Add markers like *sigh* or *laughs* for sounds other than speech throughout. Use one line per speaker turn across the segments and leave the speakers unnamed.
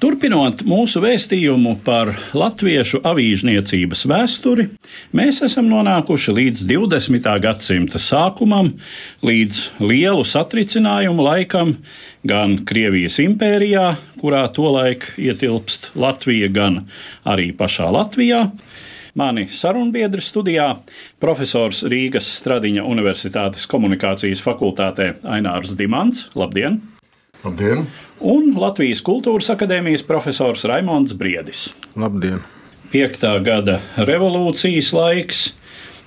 Turpinot mūsu vēstījumu par latviešu avīžniecības vēsturi, mēs esam nonākuši līdz 20. gadsimta sākumam, līdz lielu satricinājumu laikam gan Krievijas impērijā, kurā tolaik ietilpst Latvija, gan arī pašā Latvijā. Mani sarunbiedri studijā - profesors Rīgas Stradiņa Universitātes komunikācijas fakultātē Ainārs Dimants. Labdien!
Labdien!
Un Latvijas Kultūras Akadēmijas profesors Raimons Briedis.
Labdien!
Piektā gada revolūcijas laiks.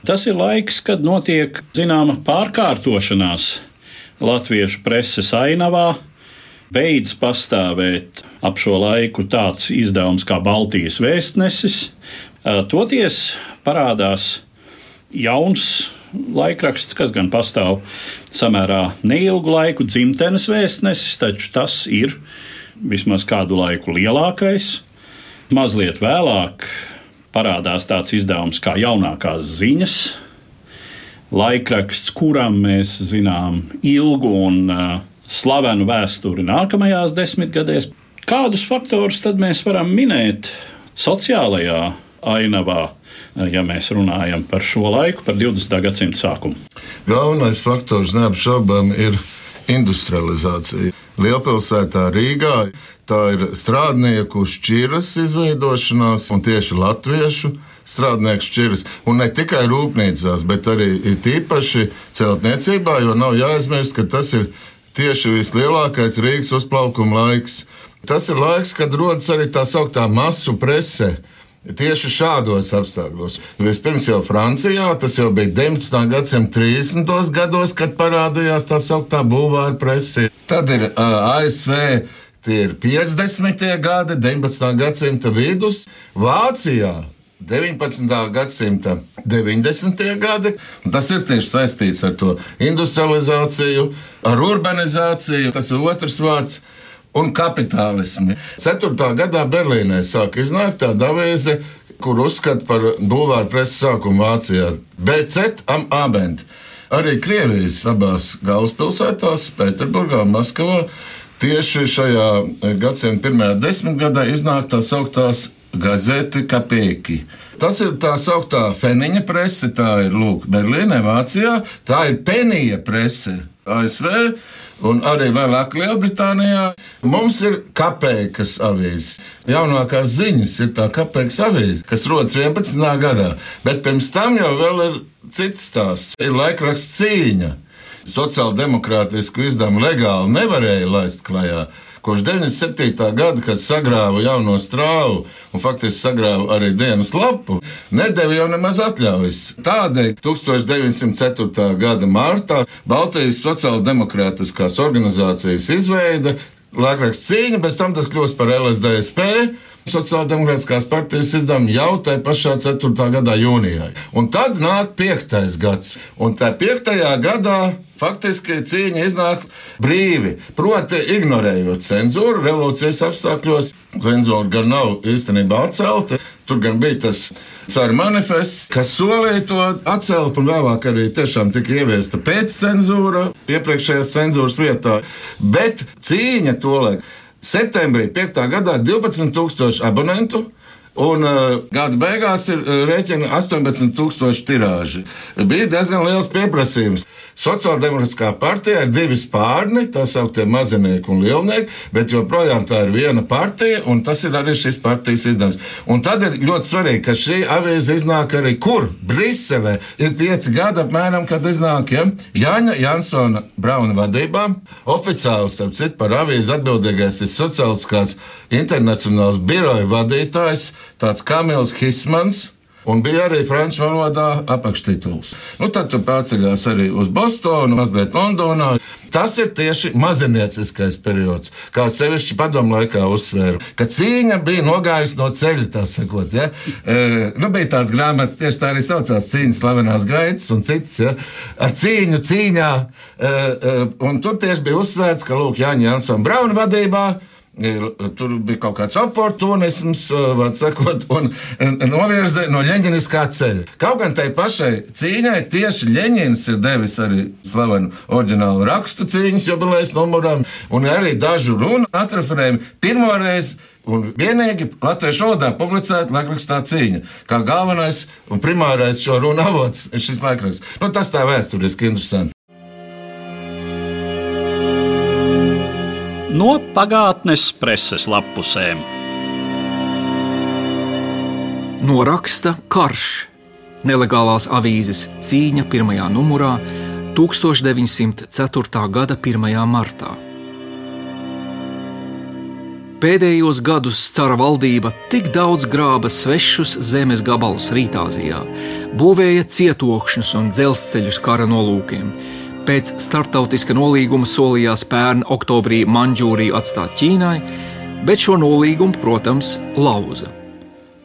Tas ir laiks, kad notiek zināma pārkārtošanās latviešu preses ainavā. Beidz pastāvēt ap šo laiku tāds izdevums kā Baltijas vēstnesis. Toties parādās jauns laikraksts, kas gan pastāv samērā neilgu laiku, dzimtenes vēstnesis, taču tas ir vismaz kādu laiku lielākais. Mazliet vēlāk parādās tāds izdevums kā jaunākās ziņas, laikraksts, kuram mēs zinām ilgu un uh, slavenu vēsturi nākamajās desmitgadēs. Kādus faktorus tad mēs varam minēt sociālajā ainavā? Ja mēs runājam par šo laiku, par 20. gadsimta sākumu?
Galvenais faktors neapšaubām ir industrializācija. Lielpilsētā Rīgā tā ir strādnieku šķiras izveidošanās un tieši latviešu strādnieku šķiras. Un ne tikai rūpnīcās, bet arī tīpaši celtniecībā, jo nav jāaizmirst, ka tas ir tieši vislielākais Rīgas uzplaukuma laiks. Tas ir laiks, kad rodas arī tā sauktā masu prese Tieši šādos apstākļos. Vispirms jau Francijā, tas jau bija 19. gadsimta 30. gados, kad parādījās tā sauktā bulvāra presa. Tad ir uh, ASV, tie ir 50. gadi, 19. gadsimta vidus, Vācijā 19. gadsimta 90. gadi. Tas ir tieši saistīts ar to industrializāciju, ar urbanizāciju. Tas ir otrs vārds un kapitālismu. 4. gadā Berlīnē sāk iznākt tāda avēze, kur uzskata par bulvāru preses sākumu Vācijā - BC Abend. Arī Krievijas abās galvaspilsētās, Pēterburgā Maskavā, tieši šajā gadsimta pirmajā desmitgadē iznāk tā sauktās gazeti Kapēki. Tas ir tā sauktā feniņa prese, tā ir Lūk, Berlīnē, Vācijā, tā ir penija prese ASV un arī vēlāk Lielbritānijā. Mums ir kapeikas avīze. Jaunākās ziņas ir tā kapeikas avīze, kas rodas 11. gadā, bet pirms tam jau ir cits stāsts. Ir laikraksts cīņa. Sociāldemokrātisku izdevumu legāli nevarēja laist klajā. Kopš 97. gada, kad sagrāva jauno strāvu un faktiski sagrāva arī dienas lapu, nedēļa jau nemaz atļaujas. Tādēļ 1904. gada martā Baltijas sociāldemokrātiskās organizācijas izveida laikraksts cīņa, pēc tam tas kļūst par LSDSP. Sociāldemokrātiskās partijas izdevumu jau tajā pašā 4. gadā jūnijā. Un tad nāk 5. gads. Un tajā 5. gadā faktiski cīņa iznāk brīvi. Proti, ignorējot cenzūru, revolūcijas apstākļos. Cenzūra gan nav īstenībā atcelta. Tur gan bija tas caur manifests, kas solīja to atcelt, un vēlāk arī tiešām tika ieviesta pēccenzūra iepriekšējās cenzūras vietā. Bet cīņa tolaik. Septembrī 5. gadā 12,000 abonentu Un uh, gada beigās ir uh, rēķina 18,000 tirāži. Bija diezgan liels pieprasījums. Sociāldemokrātiskā partija ir divi spārni, tā sauktie mazinieki un lielnieki, bet joprojām tā ir viena partija, un tas ir arī šis partijas izdevums. Un tad ir ļoti svarīgi, ka šī avīze iznāk arī kur? Briselē. Ir pieci gadi apmēram, kad iznāk ja? Jāņa Jansona Brauna vadībā. Oficiāli, starp citu, par avīzi atbildīgais ir sociāliskās internacionāls biroja vadītājs tāds Kamils Hismans. Un bija arī franču valodā apakštituls. Nu, tad tur pārceļās arī uz Bostonu, mazliet Londonā. Tas ir tieši mazinieciskais periods, kā sevišķi padomu laikā uzsvēra, ka cīņa bija nogājusi no ceļa, tā sakot. Ja? E, nu, bija tāds grāmatas, tieši tā arī saucās cīņas, slavenās gaitas un citas, ja? ar cīņu cīņā. E, e, un tur tieši bija uzsvērts, ka Lūk, Jāņa Jansona Brauna vadībā Tur bija kaut kāds oportunisms, sakot, un novirze no leņķiniskā ceļa. Kaut gan tai pašai cīņai tieši Leņķins ir devis arī slavenu oriģinālu rakstu cīņas jubilejas numuram, un arī dažu runu atreferējumu pirmoreiz. Un vienīgi latviešu valodā publicēta laikrakstā cīņa, kā galvenais un primārais šo runu avots šis laikraksts. Nu, tas tā vēsturiski interesanti.
No pagātnes preses lapusēm.
No raksta Karš, nelegālās avīzes cīņa pirmajā numurā 1904. gada 1. martā. Pēdējos gadus cara valdība tik daudz grāba svešus zemes gabalus Rītāzijā, būvēja cietokšņus un dzelzceļus kara nolūkiem, Pēc starptautiska nolīguma solījās pērn oktobrī Manģūriju atstāt Ķīnai, bet šo nolīgumu, protams, lauza.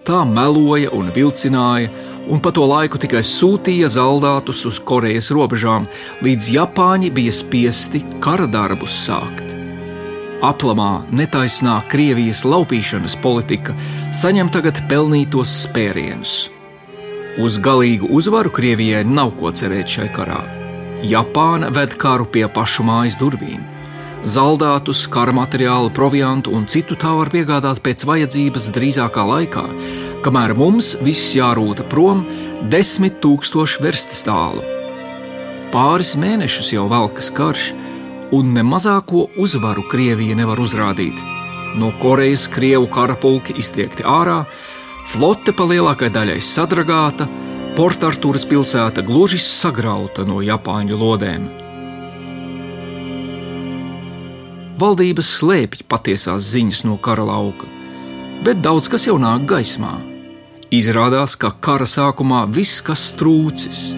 Tā meloja un vilcināja, un pa to laiku tikai sūtīja zaldātus uz Korejas robežām, līdz Japāņi bija spiesti kara darbus sākt. Aplamā netaisnā Krievijas laupīšanas politika saņem tagad pelnītos spērienus. Uz galīgu uzvaru Krievijai nav ko cerēt šai karā. Japāna ved karu pie pašu mājas durvīm. Zaldātus, kara materiālu, proviantu un citu tā var piegādāt pēc vajadzības drīzākā laikā, kamēr mums viss jārūta prom desmit tūkstošu verstas tālu. Pāris mēnešus jau velkas karš, un ne mazāko uzvaru Krievija nevar uzrādīt. No Korejas krievu karapulki iztriekti ārā, flote pa lielākajai daļai sadragāta, Portartūras pilsēta gluži sagrauta no Japāņu lodēm. Valdības slēpj patiesās ziņas no kara lauka, bet daudz kas jau nāk gaismā. Izrādās, ka kara sākumā viss, kas trūcis,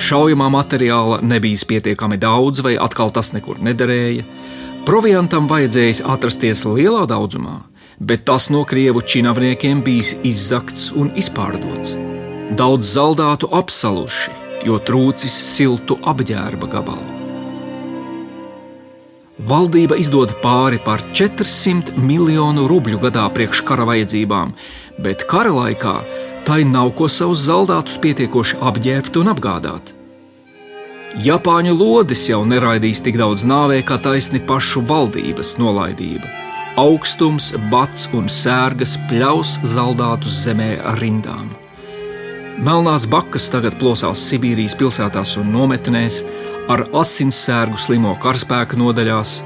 šaujamā materiāla nebija pietiekami daudz, vai atkal tas nekur nederēja. Proviantam vajadzējis atrasties lielā daudzumā, bet tas no krievu činavniekiem bijis izzakts un izpārdots. Daudz zaldātu apsaluši, jo trūcis siltu apģērba gabalu. Valdība izdod pāri par 400 miljonu rubļu gadā priekš kara vajadzībām, bet kara laikā tai nav ko savus zaldātus pietiekoši apģērbt un apgādāt. Japāņu lodis jau neraidīs tik daudz nāvē, kā taisni pašu valdības nolaidība. Augstums, bats un sērgas pļaus zaldātus zemē rindām. Melnās bakas tagad plosās Sibīrijas pilsētās un nometnēs, ar asinsērgu slimo karaspēka nodaļās,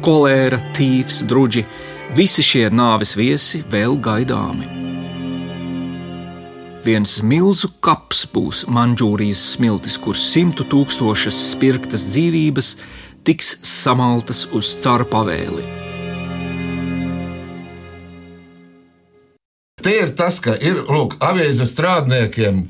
kolēra, tīfs, druģi. Visi šie nāves viesi vēl gaidāmi. Viens milzu kaps būs Manžūrijas smiltis, kur simtu tūkstošas spirktas dzīvības tiks samaltas uz cara pavēli.
Tie ir tas, ka ir lūk, avīzes strādniekiem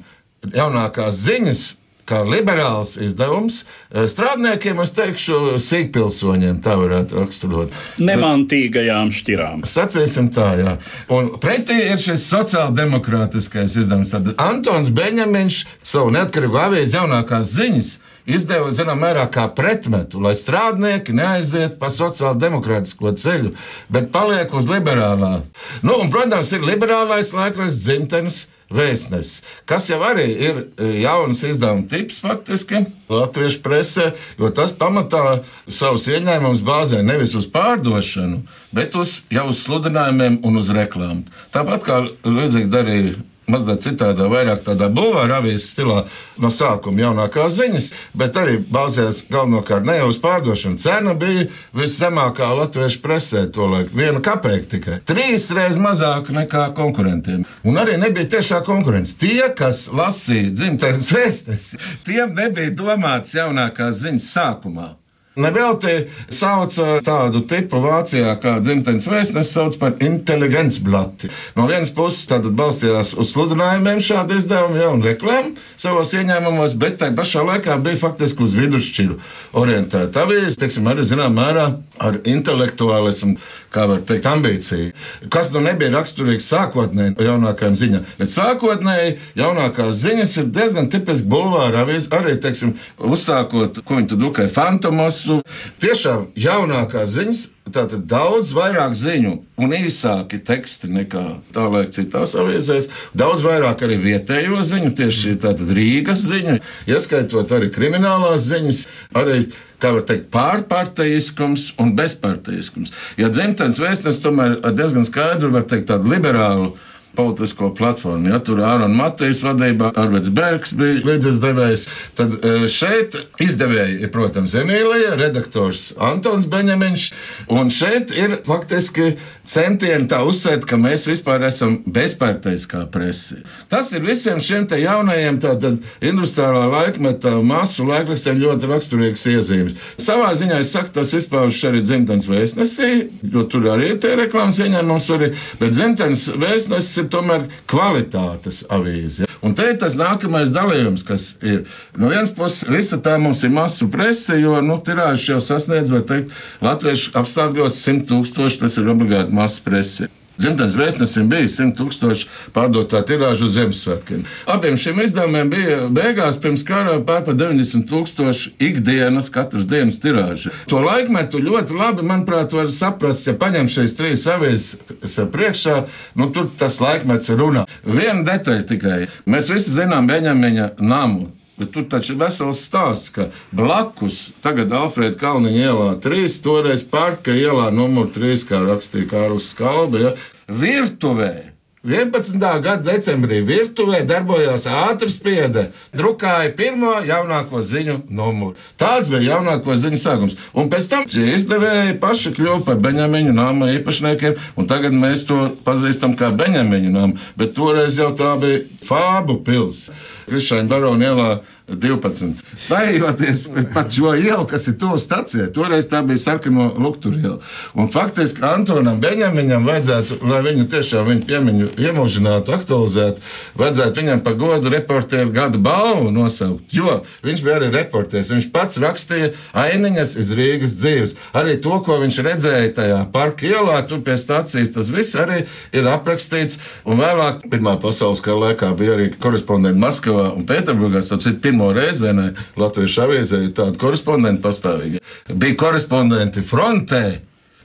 jaunākās ziņas, kā liberāls izdevums. Eh, strādniekiem es teikšu, sīkpilsoņiem tā varētu raksturot.
Nemantīgajām šķirām.
Sacīsim tā, jā. Un pretī ir šis sociāldemokrātiskais izdevums. Tad Antons Beņemiņš savu neatkarīgu avīzi jaunākās ziņas izdeva zināmā mērā kā pretmetu, lai strādnieki neaiziet pa sociālo demokrātisko ceļu, bet paliek uz liberālā. Nu, un, protams, ir liberālais laikraksts dzimtenes vēstnesis, kas jau arī ir e, jauns izdevuma tips faktiski latviešu presē, jo tas pamatā savus ieņēmumus bāzē nevis uz pārdošanu, bet uz jau uz sludinājumiem un uz reklāmu. Tāpat kā līdzīgi darīja mazliet citādā, vairāk tādā bulvāra avīzes stilā no sākuma jaunākās ziņas, bet arī bāzējās galvenokārt ne uz pārdošanu. Cena bija viszemākā latviešu presē, to laiku viena kapeka tikai. Trīs reizes mazāka nekā konkurentiem. Un arī nebija tiešā konkurence. Tie, kas lasīja dzimtenes vēstes, tiem nebija domāts jaunākās ziņas sākumā. Nevelti sauca tādu tipu Vācijā, kā dzimtenes vēstnesis sauc par inteliģents blati. No vienas puses tad balstījās uz sludinājumiem šādi izdevumi, jau un reklāmu savos ieņēmumos, bet tai pašā laikā bija faktiski uz vidusšķiru orientēta avīze, teiksim, arī zināmā mērā ar intelektuālismu, kā var teikt, ambīciju. Kas nu nebija raksturīgs sākotnēji jaunākajām ziņām, bet sākotnēji jaunākās ziņas ir diezgan tipiski bulvāra avīze, arī, teiksim, uzsākot, ko viņi tur drukai fantomos, visu. Tiešām jaunākās ziņas, tātad daudz vairāk ziņu un īsāki teksti nekā tālāk citās avīzēs. Daudz vairāk arī vietējo ziņu, tieši Rīgas ziņu, ieskaitot arī kriminālās ziņas, arī kā var teikt, pārparteiskums un bezparteiskums. Ja dzimtenes vēstnes tomēr diezgan skaidri var teikt tādu liberālu politisko platformu. Ja, tur Ārona Matīs vadībā, Arvids Bergs bija līdzdevējs. Tad e, šeit izdevēji protams, Emīlija, redaktors Antons Beņemiņš. Un šeit ir faktiski centieni tā uzsvērt, ka mēs vispār esam bezpārteiskā presi. Tas ir visiem šiem jaunajiem tātad industriālā laikmeta masu laikrakstiem ļoti raksturīgs iezīmes. Savā ziņā es saku, tas izpaužas arī dzimtenes vēstnesī, jo tur arī ir tie reklāmas ieņēmums arī, bet dzimtenes vēstnesis ir tomēr kvalitātes avīze. Un te ir tas nākamais dalījums, kas ir no vienas puses, visa tā mums ir masu prese, jo nu, tirāžs jau sasniedz, var teikt, latviešu apstākļos 100 tūkstoši, tas ir obligāti masu prese. Dzimtenes vēstnesim bija 100 tūkstoši pārdotā tirāža uz Ziemassvētkiem. Abiem šiem izdevumiem bija beigās pirms kara pārpa 90 tūkstoši ikdienas, katras dienas tirāža. To laikmetu ļoti labi, manuprāt, var saprast, ja paņem šīs trīs avīzes priekšā, nu tur tas laikmets runā. Viena detaļa tikai. Mēs visi zinām Beņamiņa namu. Bet tur taču ir vesels stāsts, ka blakus tagad Alfrēda Kalniņa ielā 3, toreiz Parka ielā numur 3, kā rakstīja Kārlis Skalbe, ja, virtuvē 11. gada decembrī virtuvē darbojās ātrs spiede, drukāja pirmo jaunāko ziņu numuru. Tāds bija jaunāko ziņu sākums. Un pēc tam šie izdevēji paši kļuva par Beņamiņu nama īpašniekiem, un tagad mēs to pazīstam kā Beņamiņu namu, bet toreiz jau tā bija Fābu pils. Krišāņa barona ielā 12. Pajoties pa šo ielu, kas ir tuvu stacijai, toreiz tā bija sarkano lukturu iela. Un faktiski Antonam Beņamiņam vajadzētu, lai viņu tiešām viņu piemiņu iemūžinātu, aktualizētu, vajadzētu viņam par godu reporteru gada balvu nosaukt. Jo viņš bija arī reporters. Viņš pats rakstīja ainiņas iz Rīgas dzīves. Arī to, ko viņš redzēja tajā parka ielā, tur pie stācijas, tas viss arī ir aprakstīts. Un vēlāk, Pirmā pasaules kara laikā, bija arī korespondenti Maskavā un Pēterburgā. Pirmo reizi vienai Latvijas avīzē ir tāda korespondenta pastāvīgi. Bija korespondenti frontē,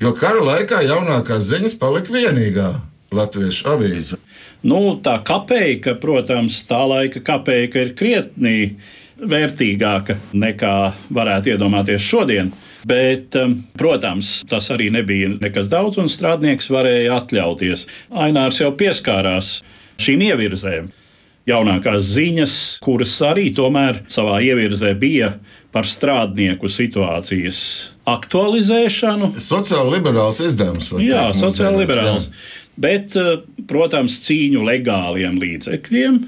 jo kara laikā jaunākās ziņas palika vienīgā latviešu avīze.
Nu, tā kapeka, protams, tā laika kapeka ir krietni vērtīgāka nekā varētu iedomāties šodien. Bet, um, protams, tas arī nebija nekas daudz, un strādnieks varēja atļauties. Ainārs jau pieskārās šīm ievirzēm. Jaunākās ziņas, kuras arī tomēr savā ievirzē bija par strādnieku situācijas aktualizēšanu.
Sociāli liberāls izdevums.
Jā, sociāli liberāls. Jā. Bet, uh, protams, cīņu legāliem līdzekļiem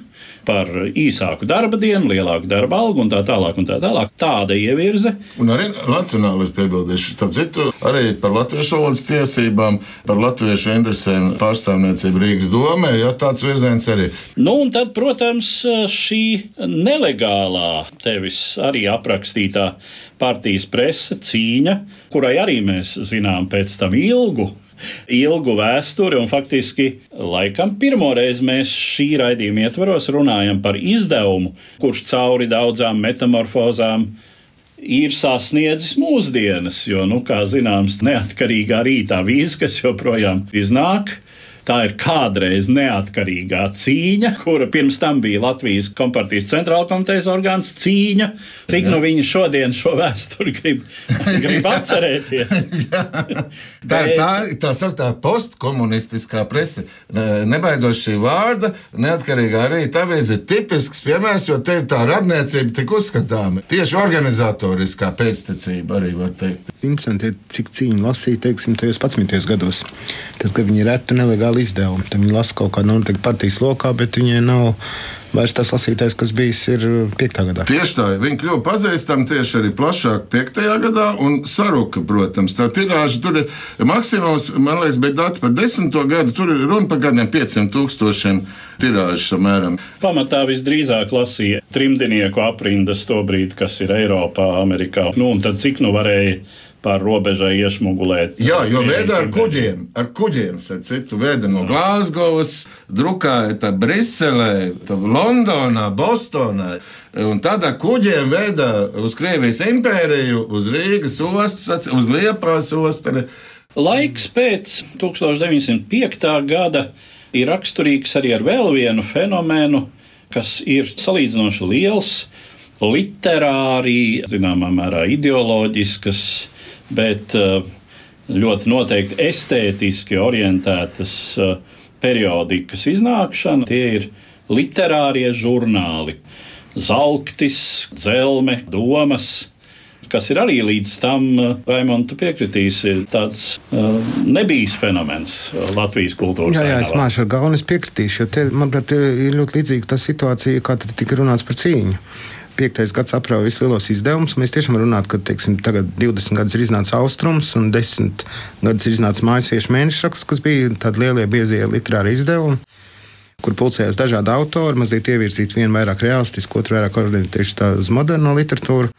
par īsāku darba dienu, lielāku darba algu un tā tālāk. Un tā tālāk. Tāda ievirze.
Un arī nacionālais piebildīšu, starp citu, arī par latviešu valodas tiesībām, par latviešu interesēm pārstāvniecību Rīgas domē, jo tāds virziens arī.
Nu, un tad, protams, šī nelegālā tevis arī aprakstītā partijas presa cīņa, kurai arī mēs zinām pēc tam ilgu ilgu vēsturi, un faktiski laikam pirmoreiz mēs šī raidījuma ietvaros runājam par izdevumu, kurš cauri daudzām metamorfozām ir sasniedzis mūsdienas, jo, nu, kā zināms, neatkarīgā rītā vīza, kas joprojām iznāk, Tā ir kādreiz neatkarīgā cīņa, kura pirms tam bija Latvijas kompartijas centrāla komitejas orgāns cīņa. Cik Jā. nu viņi šodien šo vēsturi grib, *laughs* grib atcerēties?
tā ir tā, tā sauktā postkomunistiskā prese. Nebaidoši šī vārda, neatkarīgā arī tāpēc ir tipisks piemērs, jo te ir tā radniecība tik uzskatāma. Tieši organizatoriskā pēctecība arī var teikt.
Interesanti, cik cīņu lasīja, teiksim, tajos 11. gados. Tad, kad viņi retu nelegāli liela izdevuma. Tad viņi lasa kaut kādu noteiktu partijas lokā, bet viņiem nav vairs tas lasītājs, kas bijis 5. gadā.
Tieši tā, viņi kļuva pazīstami tieši arī plašāk 5. gadā un saruka, protams. Tā tirāža tur ir maksimums, man liekas, bet dati par 10. gadu tur ir runa par kādiem 500 tūkstošiem tirāžu samēram.
Pamatā visdrīzāk lasīja trimdinieku aprindas to brīdi, kas ir Eiropā, Amerikā. Nu, un tad cik nu varēja pār robežai iešmugulēt.
Jā, jo vēda ar kuģiem, ar kuģiem, ar citu vēda no Glāzgovas, drukāja tā Briselē, Londonā, Bostonā. Un tad ar kuģiem veda uz Krievijas impēriju, uz Rīgas ostas, uz Liepājas ostu.
Laiks pēc 1905. gada ir raksturīgs arī ar vēl vienu fenomenu, kas ir salīdzinoši liels, literāri, zināmā mērā ideoloģisks bet eh, ļoti noteikti estētiski orientētas eh, periodikas iznākšana. Tie ir literārie žurnāli, zelktis, dzelme, domas. Kas ir arī līdz tam, eh, Raimond, tu piekritīsi, tāds uh, nebijis fenomens Latvijas kultūras
jā, jā, es māšu ar galvenu, es piekritīšu, jo te, manuprāt, ir ļoti līdzīga tā situācija, kā tika runāts par cīņu piektais gads aprauga vislielos izdevumus. Mēs tiešām runājam, ka teiksim, tagad 20 gadus ir iznācis austrums un 10 gadus ir iznācis mājasviešu mēnešraksts, kas bija tādi lielie biezie literāri izdevumi. Kur pulcējās dažādi autori, mazliet ievirzīti vienu vairāk realistisku, otru vairāk orientējuši uz moderno literatūru.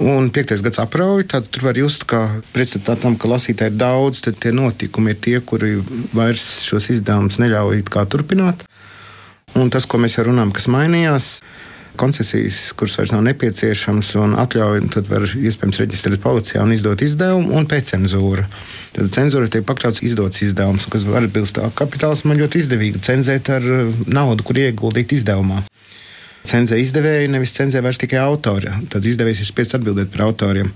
Un piektais gads aprauj, tad tur var just, ka pretstatā tam, ka lasītāji ir daudz, tad tie notikumi ir tie, kuri vairs šos izdevumus neļauj turpināt. Un tas, ko mēs jau runājam, kas mainījās, koncesijas, kuras vairs nav nepieciešamas, un atļauju, tad var iespējams reģistrēt policijā un izdot izdevumu, un pēc cenzūra. Tad cenzūra tiek pakļauts izdots izdevums, kas var atbilst kapitālismam ļoti izdevīgi cenzēt ar uh, naudu, kur ieguldīt izdevumā. Cenzē izdevēju, nevis cenzē vairs tikai autori. Tad izdevējs ir spiests atbildēt par autoriem.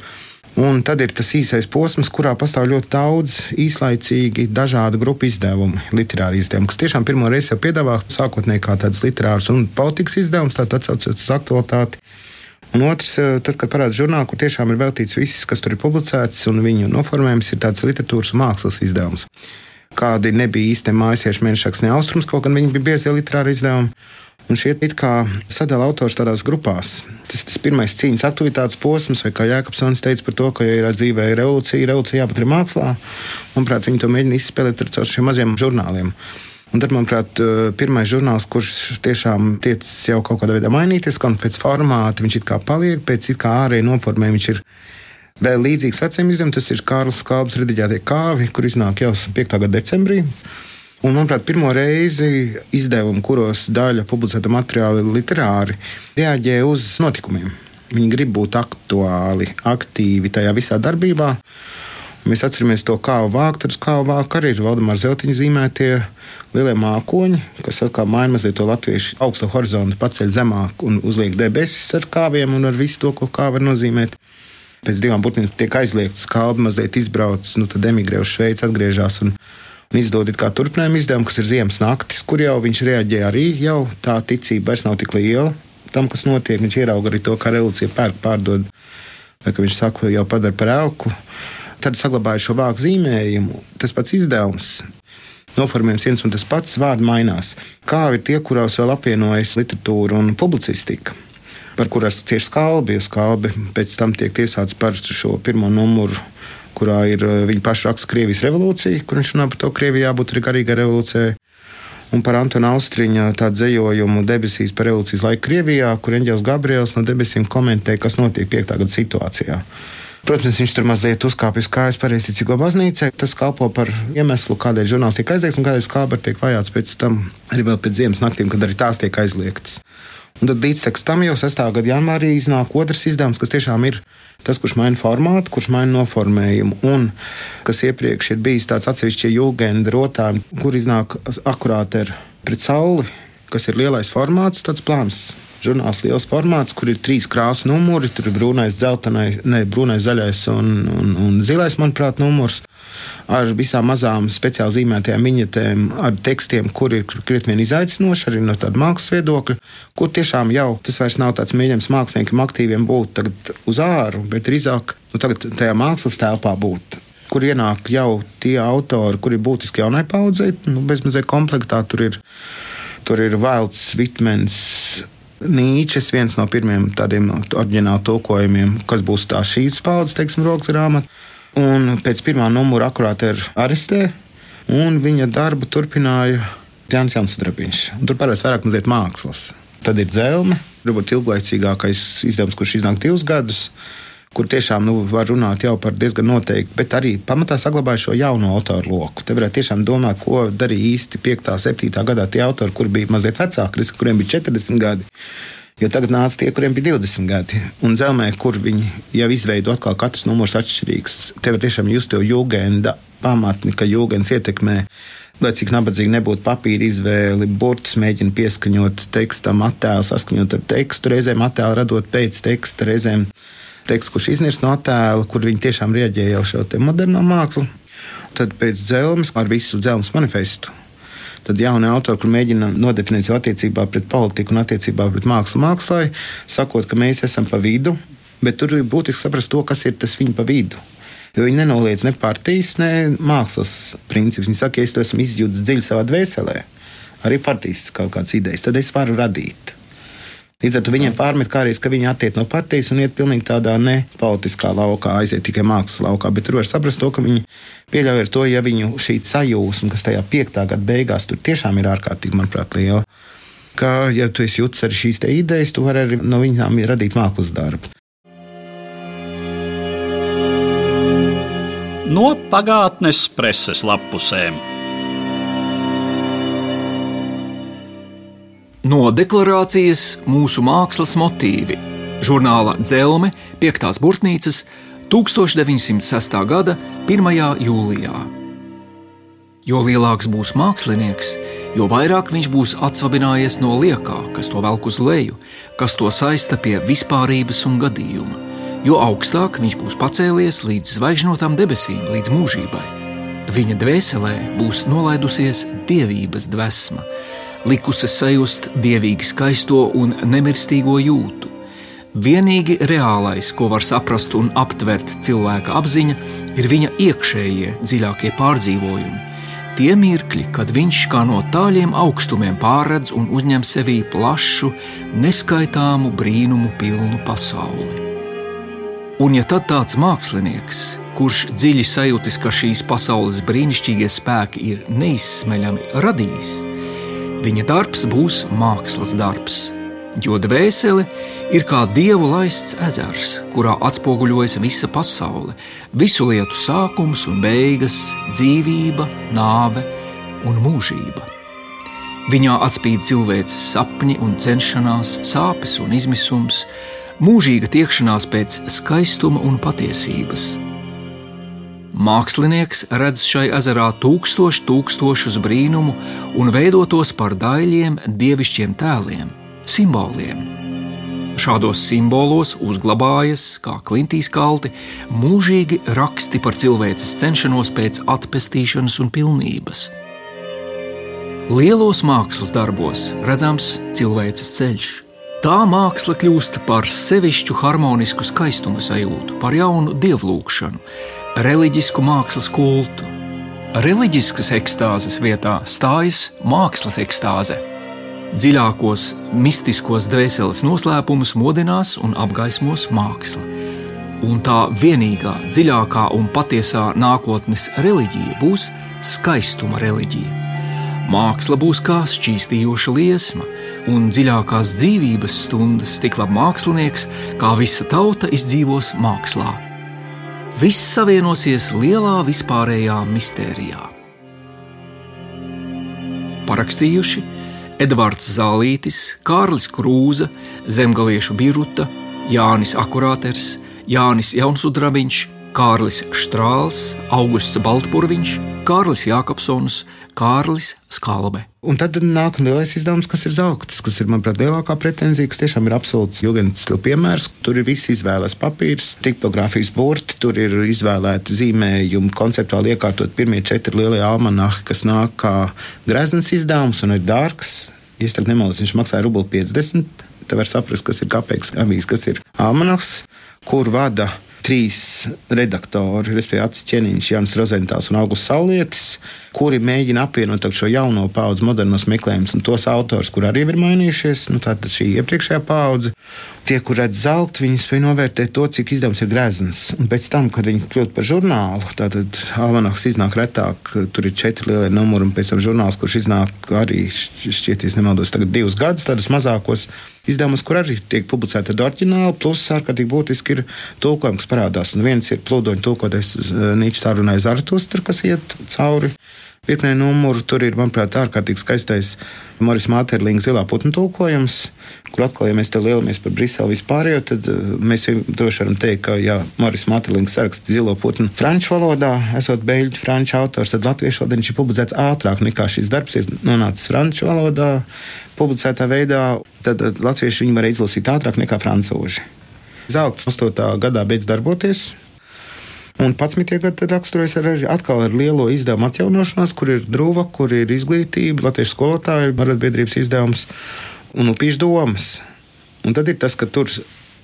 Un tad ir tas īsais posms, kurā pastāv ļoti daudz īslaicīgi dažādu grupu izdevumu, literāri izdevumi, kas tiešām pirmo reizi jau piedāvā sākotnēji kā tāds literārs un politikas izdevums, tātad atsaucoties uz aktualitāti. Un otrs, eh, tad, kad parādās žurnālā, kur tiešām ir veltīts viss, kas tur ir publicēts, un viņu noformējums ir tāds literatūras un mākslas izdevums. Kādi nebija īsti mājasiešu mēnešaks, ne austrums, kaut gan viņi bija biezie literāri izdevumi. Un šie it kā sadala autors tādās grupās. Tas ir tas pirmais cīņas aktivitātes posms, vai kā Jēkabsons teica par to, ka, ja ir dzīvē revolūcija, revolūcija jāpat ir mākslā. Manuprāt, viņi to mēģina izspēlēt ar šiem maziem žurnāliem. Un tad, manuprāt, pirmais žurnāls, kurš tiešām tiecas jau kaut kādā veidā mainīties, gan pēc formāta, viņš it kā paliek, pēc it kā ārēji noformē viņš ir vēl līdzīgs veciem izdevumiem. Tas ir Kārlis Skābs rediģētie kāvi, kur iznāk jau 5. gada decembrī. Un, manuprāt, pirmo reizi izdevumi, kuros daļa publicēta materiāli literāri, reaģē uz notikumiem. Viņi grib būt aktuāli, aktīvi tajā visā darbībā. Mēs atceramies to kā vākt, tur kā vākt arī ir Valdemāra Zeltiņa zīmētie lielie mākoņi, kas atkal maina mazliet to latviešu augsto horizontu, paceļ zemāk un uzliek debesis ar kāviem un ar visu to, ko kā var nozīmēt. Pēc divām būtnēm tiek aizliegts kalbi, mazliet izbraucis, nu tad emigrē uz Šveici, atgriežas un un izdod kā turpinājumu izdevumu, kas ir ziemas naktis, kur jau viņš reaģē arī jau tā ticība vairs nav tik liela tam, kas notiek. Viņš ierauga arī to, kā revolūcija pērk pārdod, vai ka viņš saka, jau padara par elku. Tad saglabāja šo vāku zīmējumu. Tas pats izdevums. Noformējums viens un tas pats, vārdi mainās. Kā ir tie, kurās vēl apvienojas literatūra un publicistika, par kurām cieši skalbi, skalbi pēc tam tiek tiesāts par šo pirmo numuru kurā ir eh, viņa paša raksts Krievijas revolūcija, kur viņš runā par to, ka Krievijai jābūt arī garīgai revolūcijai. Un par Antona Austriņa tādu dzējojumu debesīs par revolūcijas laiku Krievijā, kur Eņģēlis Gabriels no debesīm komentē, kas notiek 5. gada situācijā. Protams, viņš tur mazliet uzkāpjas kājas pareizticīgo baznīcai. Tas kalpo par iemeslu, kādēļ žurnāls tiek aizliegts un kādēļ skābers tiek vajāts pēc tam, arī vēl pēc ziemas naktīm, kad arī tās tiek aizliegtas. Un tad līdz tam jau 6. gada janvārī iznāk otrs izdevums, kas tiešām ir tas, kurš maina formātu, kurš maina noformējumu. Un kas iepriekš ir bijis tāds atsevišķs jūgenda rotājums, kur iznāk akurāti ar pret sauli, kas ir lielais formāts, tāds plāns žurnāls liels formāts, kur ir trīs krāsu numuri. Tur ir brūnais, dzeltenais, ne, brūnais zaļais un, un, un zilais, manuprāt, numurs. Ar visām mazām speciāli zīmētajām viņetēm, ar tekstiem, kur ir krietni izaicinoši arī no tāda mākslas viedokļa, kur tiešām jau tas vairs nav tāds mēģinājums māksliniekiem aktīviem būt uz āru, bet drīzāk nu, tajā mākslas telpā būt kur ienāk jau tie autori, kuri ir būtiski jaunai paudzei, nu, bezmazliet komplektā. Tur ir, tur ir Vailds, Vitmens, Nīčes viens no pirmiem tādiem oriģinālu tulkojumiem, kas būs tā šīs paudzes, teiksim, rokas grāmata. Un pēc pirmā numura akurāti ir arestē, un viņa darbu turpināja Jānis Jansudrabiņš. Tur parādās vairāk mazliet mākslas. Tad ir dzelme, varbūt ilglaicīgākais izdevums, kurš iznāk divus gadus kur tiešām nu, var runāt jau par diezgan noteikti, bet arī pamatā saglabāja šo jauno autoru loku. Te varētu tiešām domāt, ko darīja īsti 5. un 7. gadā tie autori, kur bija mazliet vecāki, kuriem bija 40 gadi. Jo tagad nāca tie, kuriem bija 20 gadi. Un zelmē, kur viņi jau izveido atkal katrs numurs atšķirīgs. Te var tiešām just to jūgenda pamatni, ka jūgens ietekmē lai cik nabadzīgi nebūtu papīra izvēle, burtus mēģina pieskaņot tekstam, attēlu saskaņot ar tekstu, reizēm attēlu radot pēc teksta, reizēm teksts, kurš iznīrs no attēla, kur viņi tiešām rieģēja jau šo moderno mākslu. Tad pēc dzelzmes ar visu dzelzmes manifestu. Tad jauni autori, kur mēģina nodefinēt sev attiecībā pret politiku un attiecībā pret mākslu mākslā, sakot, ka mēs esam pa vidu, bet tur ir būtiski saprast to, kas ir tas viņa pa vidu. Jo viņi nenoliedz ne partijas, ne mākslas principus. Viņi saka, ja es to esmu izjūtis dziļi savā dvēselē, arī partijas kaut kādas idejas, tad es varu radīt. Līdz ar to viņiem pārmet kādreiz, ka viņi attiek no partijas un iet pilnīgi tādā nepolitiskā laukā, aiziet tikai mākslas laukā. Bet tur var saprast to, ka viņi pieļauj ar to, ja viņu šī sajūsma, kas tajā piektā gada beigās tur tiešām ir ārkārtīgi, manuprāt, liela. Ka, ja tu esi jūtis arī šīs idejas, tu vari arī no viņām radīt mākslas darbu.
No pagātnes preses lapusēm.
No deklarācijas mūsu mākslas motīvi žurnāla Dzelme, 5. burtnīcas, 1906. gada 1. jūlijā. Jo lielāks būs mākslinieks, jo vairāk viņš būs atsvabinājies no liekā, kas to velk uz leju, kas to saista pie vispārības un gadījuma, jo augstāk viņš būs pacēlies līdz zvaigžņotām debesīm, līdz mūžībai. Viņa dvēselē būs nolaidusies dievības dvēsma likusi sajust dievīgi skaisto un nemirstīgo jūtu. Vienīgi reālais, ko var saprast un aptvert cilvēka apziņa, ir viņa iekšējie dziļākie pārdzīvojumi. Tie mirkļi, kad viņš kā no tāļiem augstumiem pārredz un uzņem sevī plašu, neskaitāmu brīnumu pilnu pasauli. Un ja tad tāds mākslinieks, kurš dziļi sajūtis, ka šīs pasaules brīnišķīgie spēki ir neizsmeļami radījis, Viņa darbs būs mākslas darbs, jo dvēsele ir kā dievu laists ezers, kurā atspoguļojas visa pasaule, visu lietu sākums un beigas, dzīvība, nāve un mūžība. Viņā atspīd cilvēks sapņi un cenšanās, sāpes un izmisums, mūžīga tiekšanās pēc skaistuma un patiesības Mākslinieks redz šai ezerā tūkstoš tūkstošus brīnumu un veido tos par daļiem, dievišķiem tēliem, simboliem. Šādos simbolos uzglabājas, kā klintīs kalti, mūžīgi raksti par cilvēces cenšanos pēc atpestīšanas un pilnības. Lielos mākslas darbos redzams cilvēces ceļš. Tā māksla kļūst par sevišķu harmonisku skaistumu sajūtu, par jaunu dievlūkšanu, reliģisku mākslas kultu. Reliģiskas ekstāzes vietā stājas mākslas ekstāze. Dziļākos mistiskos dvēseles noslēpumus modinās un apgaismos māksla. Un tā vienīgā, dziļākā un patiesā nākotnes reliģija būs skaistuma reliģija. Māksla būs kā šķīstījoša liesma, un dziļākās dzīvības stundas tik labi mākslinieks, kā visa tauta izdzīvos mākslā viss savienosies lielā vispārējā mistērijā. Parakstījuši Edvards Zālītis, Kārlis Krūza, Zemgaliešu Biruta, Jānis Akurāters, Jānis Jaunsudrabiņš, Kārlis Strāls, Augusts Baltpurviņš, Kārlis Jākapsons, Kārlis Skalbe.
Un tad nāk lielais izdevums, kas ir zelta, kas ir, manuprāt, lielākā pretenzija, kas tiešām ir absolūts jūgas stila piemērs. Tur ir viss izvēlēts papīrs, tipogrāfijas burti, tur ir izvēlēti zīmējumi, konceptuāli iekārtot pirmie četri lielie almanahi, kas nāk kā grezns izdevums un ir dārgs. Ja es nemaldos, viņš maksāja rubli 50. Tad var saprast, kas ir kāpēc avīzes, kas ir almanahs, kur vada trīs redaktori, respektīvi Acis Čeniņš, Jānis Rozentāls un Augusts Saulietis, kuri mēģina apvienot šo jauno paudzi modernos meklējumus un tos autors, kur arī ir mainījušies, nu, tātad šī iepriekšējā paudze. Tie, kur redz zelta, viņi spēj novērtēt to, cik izdevums ir grezns. Un pēc tam, kad viņi kļūst par žurnālu, tad almanaks iznāk retāk, tur ir četri lielie numuri, un pēc tam žurnāls, kurš iznāk arī šķiet, ja nemaldos, tagad divus gadus, tādus mazākos izdevumus, kur arī tiek publicēti ar oriģinālu, plus ārkārtīgi būtiski ir tulkojums, kas parādās. Un viens ir plūdoņa tulkotais Nīčs Tārunais Artustra, kas iet cauri virknē numuru. Tur ir, manuprāt, ārkārtīgi skaistais Morisa Māterlinga zilā putnu tulkojums, kur atkal, ja mēs te lielamies par Briseli vispārējo, tad eh, mēs droši varam teikt, ka, ja Morisa Māterlings saraksta zilo putnu franču valodā, esot beļģu franču autors, tad latviešu valodā viņš ir publicēts ātrāk nekā šis darbs ir nonācis franču valodā. Publicētā veidā, tad eh, latvieši viņu var izlasīt ātrāk nekā francūži. Zelts 8. gadā beidz darboties, Un 11. gada raksturojas ar, atkal ar lielo izdevumu atjaunošanos, kur ir drūva, kur ir izglītība, latviešu skolotāju arotbiedrības izdevums un upīšu domas. Un tad ir tas, ka tur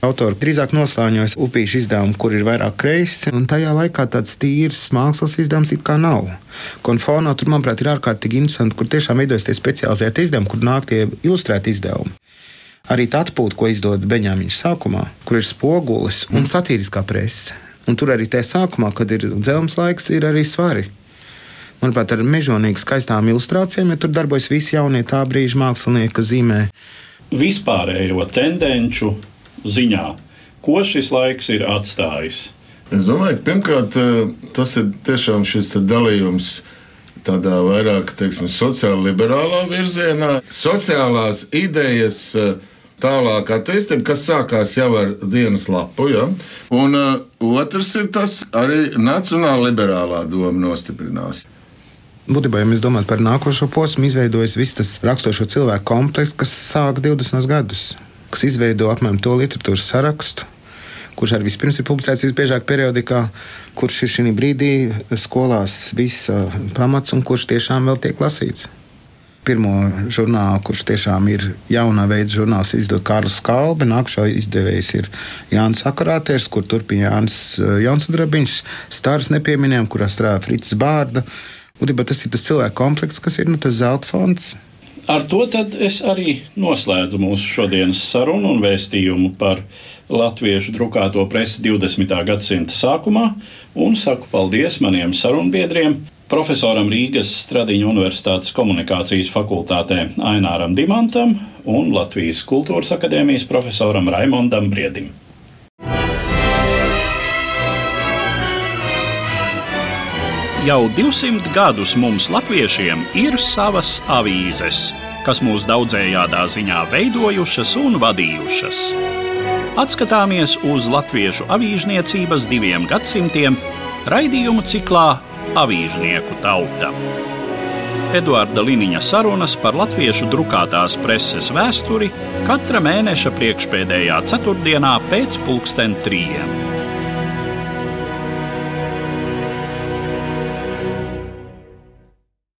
Autori drīzāk noslēņojas upīšu izdevumu, kur ir vairāk kreisi, un tajā laikā tāds tīrs mākslas izdevums it kā nav. Konfonā tur, manuprāt, ir ārkārtīgi interesanti, kur tiešām veidojas tie specializēti izdevumi, kur nāk tie ilustrēti izdevumi. Arī tā atpūta, ko izdod Beņāmiņš sākumā, kur ir spogulis un satīriskā presa. Un tur arī tajā sākumā, kad ir dzelzs laiks, ir arī svari. Manuprāt, ar mežonīgi skaistām ilustrācijām, ja tur darbojas visi jaunie tā brīža mākslinieki, kas zīmē
vispārējo tendenci ziņā, ko šis laiks ir atstājis.
Es domāju, ka pirmkārt tas ir tiešām šis dalījums tādā vairāk teiksim, sociāli liberālā virzienā. Sociālās idejas tālāk attīstība, kas sākās jau ar dienas lapu. Ja? Un uh, otrs ir tas, arī nacionāla liberālā doma nostiprinās.
Būtībā, ja mēs domājam par nākošo posmu, izveidojas viss tas raksturošo cilvēku komplekss, kas sāk 20 gadus, kas izveido apmēram to literatūras sarakstu, kurš arī vispirms ir publicēts visbiežāk periodikā, kurš ir šī brīdī skolās viss pamats un kurš tiešām vēl tiek lasīts pirmo žurnālu, kurš tiešām ir jaunā veida žurnāls, izdod Kārlis Kalbe. Nākamā izdevējs ir Jānis Akurāters, kur turpina Jānis eh, Jaunsudrabiņš, Stārs nepieminējām, kurā strādā Frits Bārda. Būtībā tas ir tas cilvēku komplekss, kas ir nu, tas zelta fonds.
Ar to es arī noslēdzu mūsu šodienas sarunu un vēstījumu par latviešu drukāto presi 20. gadsimta sākumā un saku paldies maniem sarunbiedriem profesoram Rīgas Stradiņu Universitātes komunikācijas fakultātē Aināram Dimantam un Latvijas Kultūras akadēmijas profesoram Raimondam Briedim. Jau 200 gadus mums, latviešiem, ir savas avīzes, kas mūs daudzējādā ziņā veidojušas un vadījušas. Atskatāmies uz latviešu avīžniecības diviem gadsimtiem raidījumu ciklā Avīžnieku tauta. Eduarda Liniņa sarunas par latviešu drukātās preses vēsturi katra mēneša priekšpēdējā ceturtdienā pēc pulksten trījiem.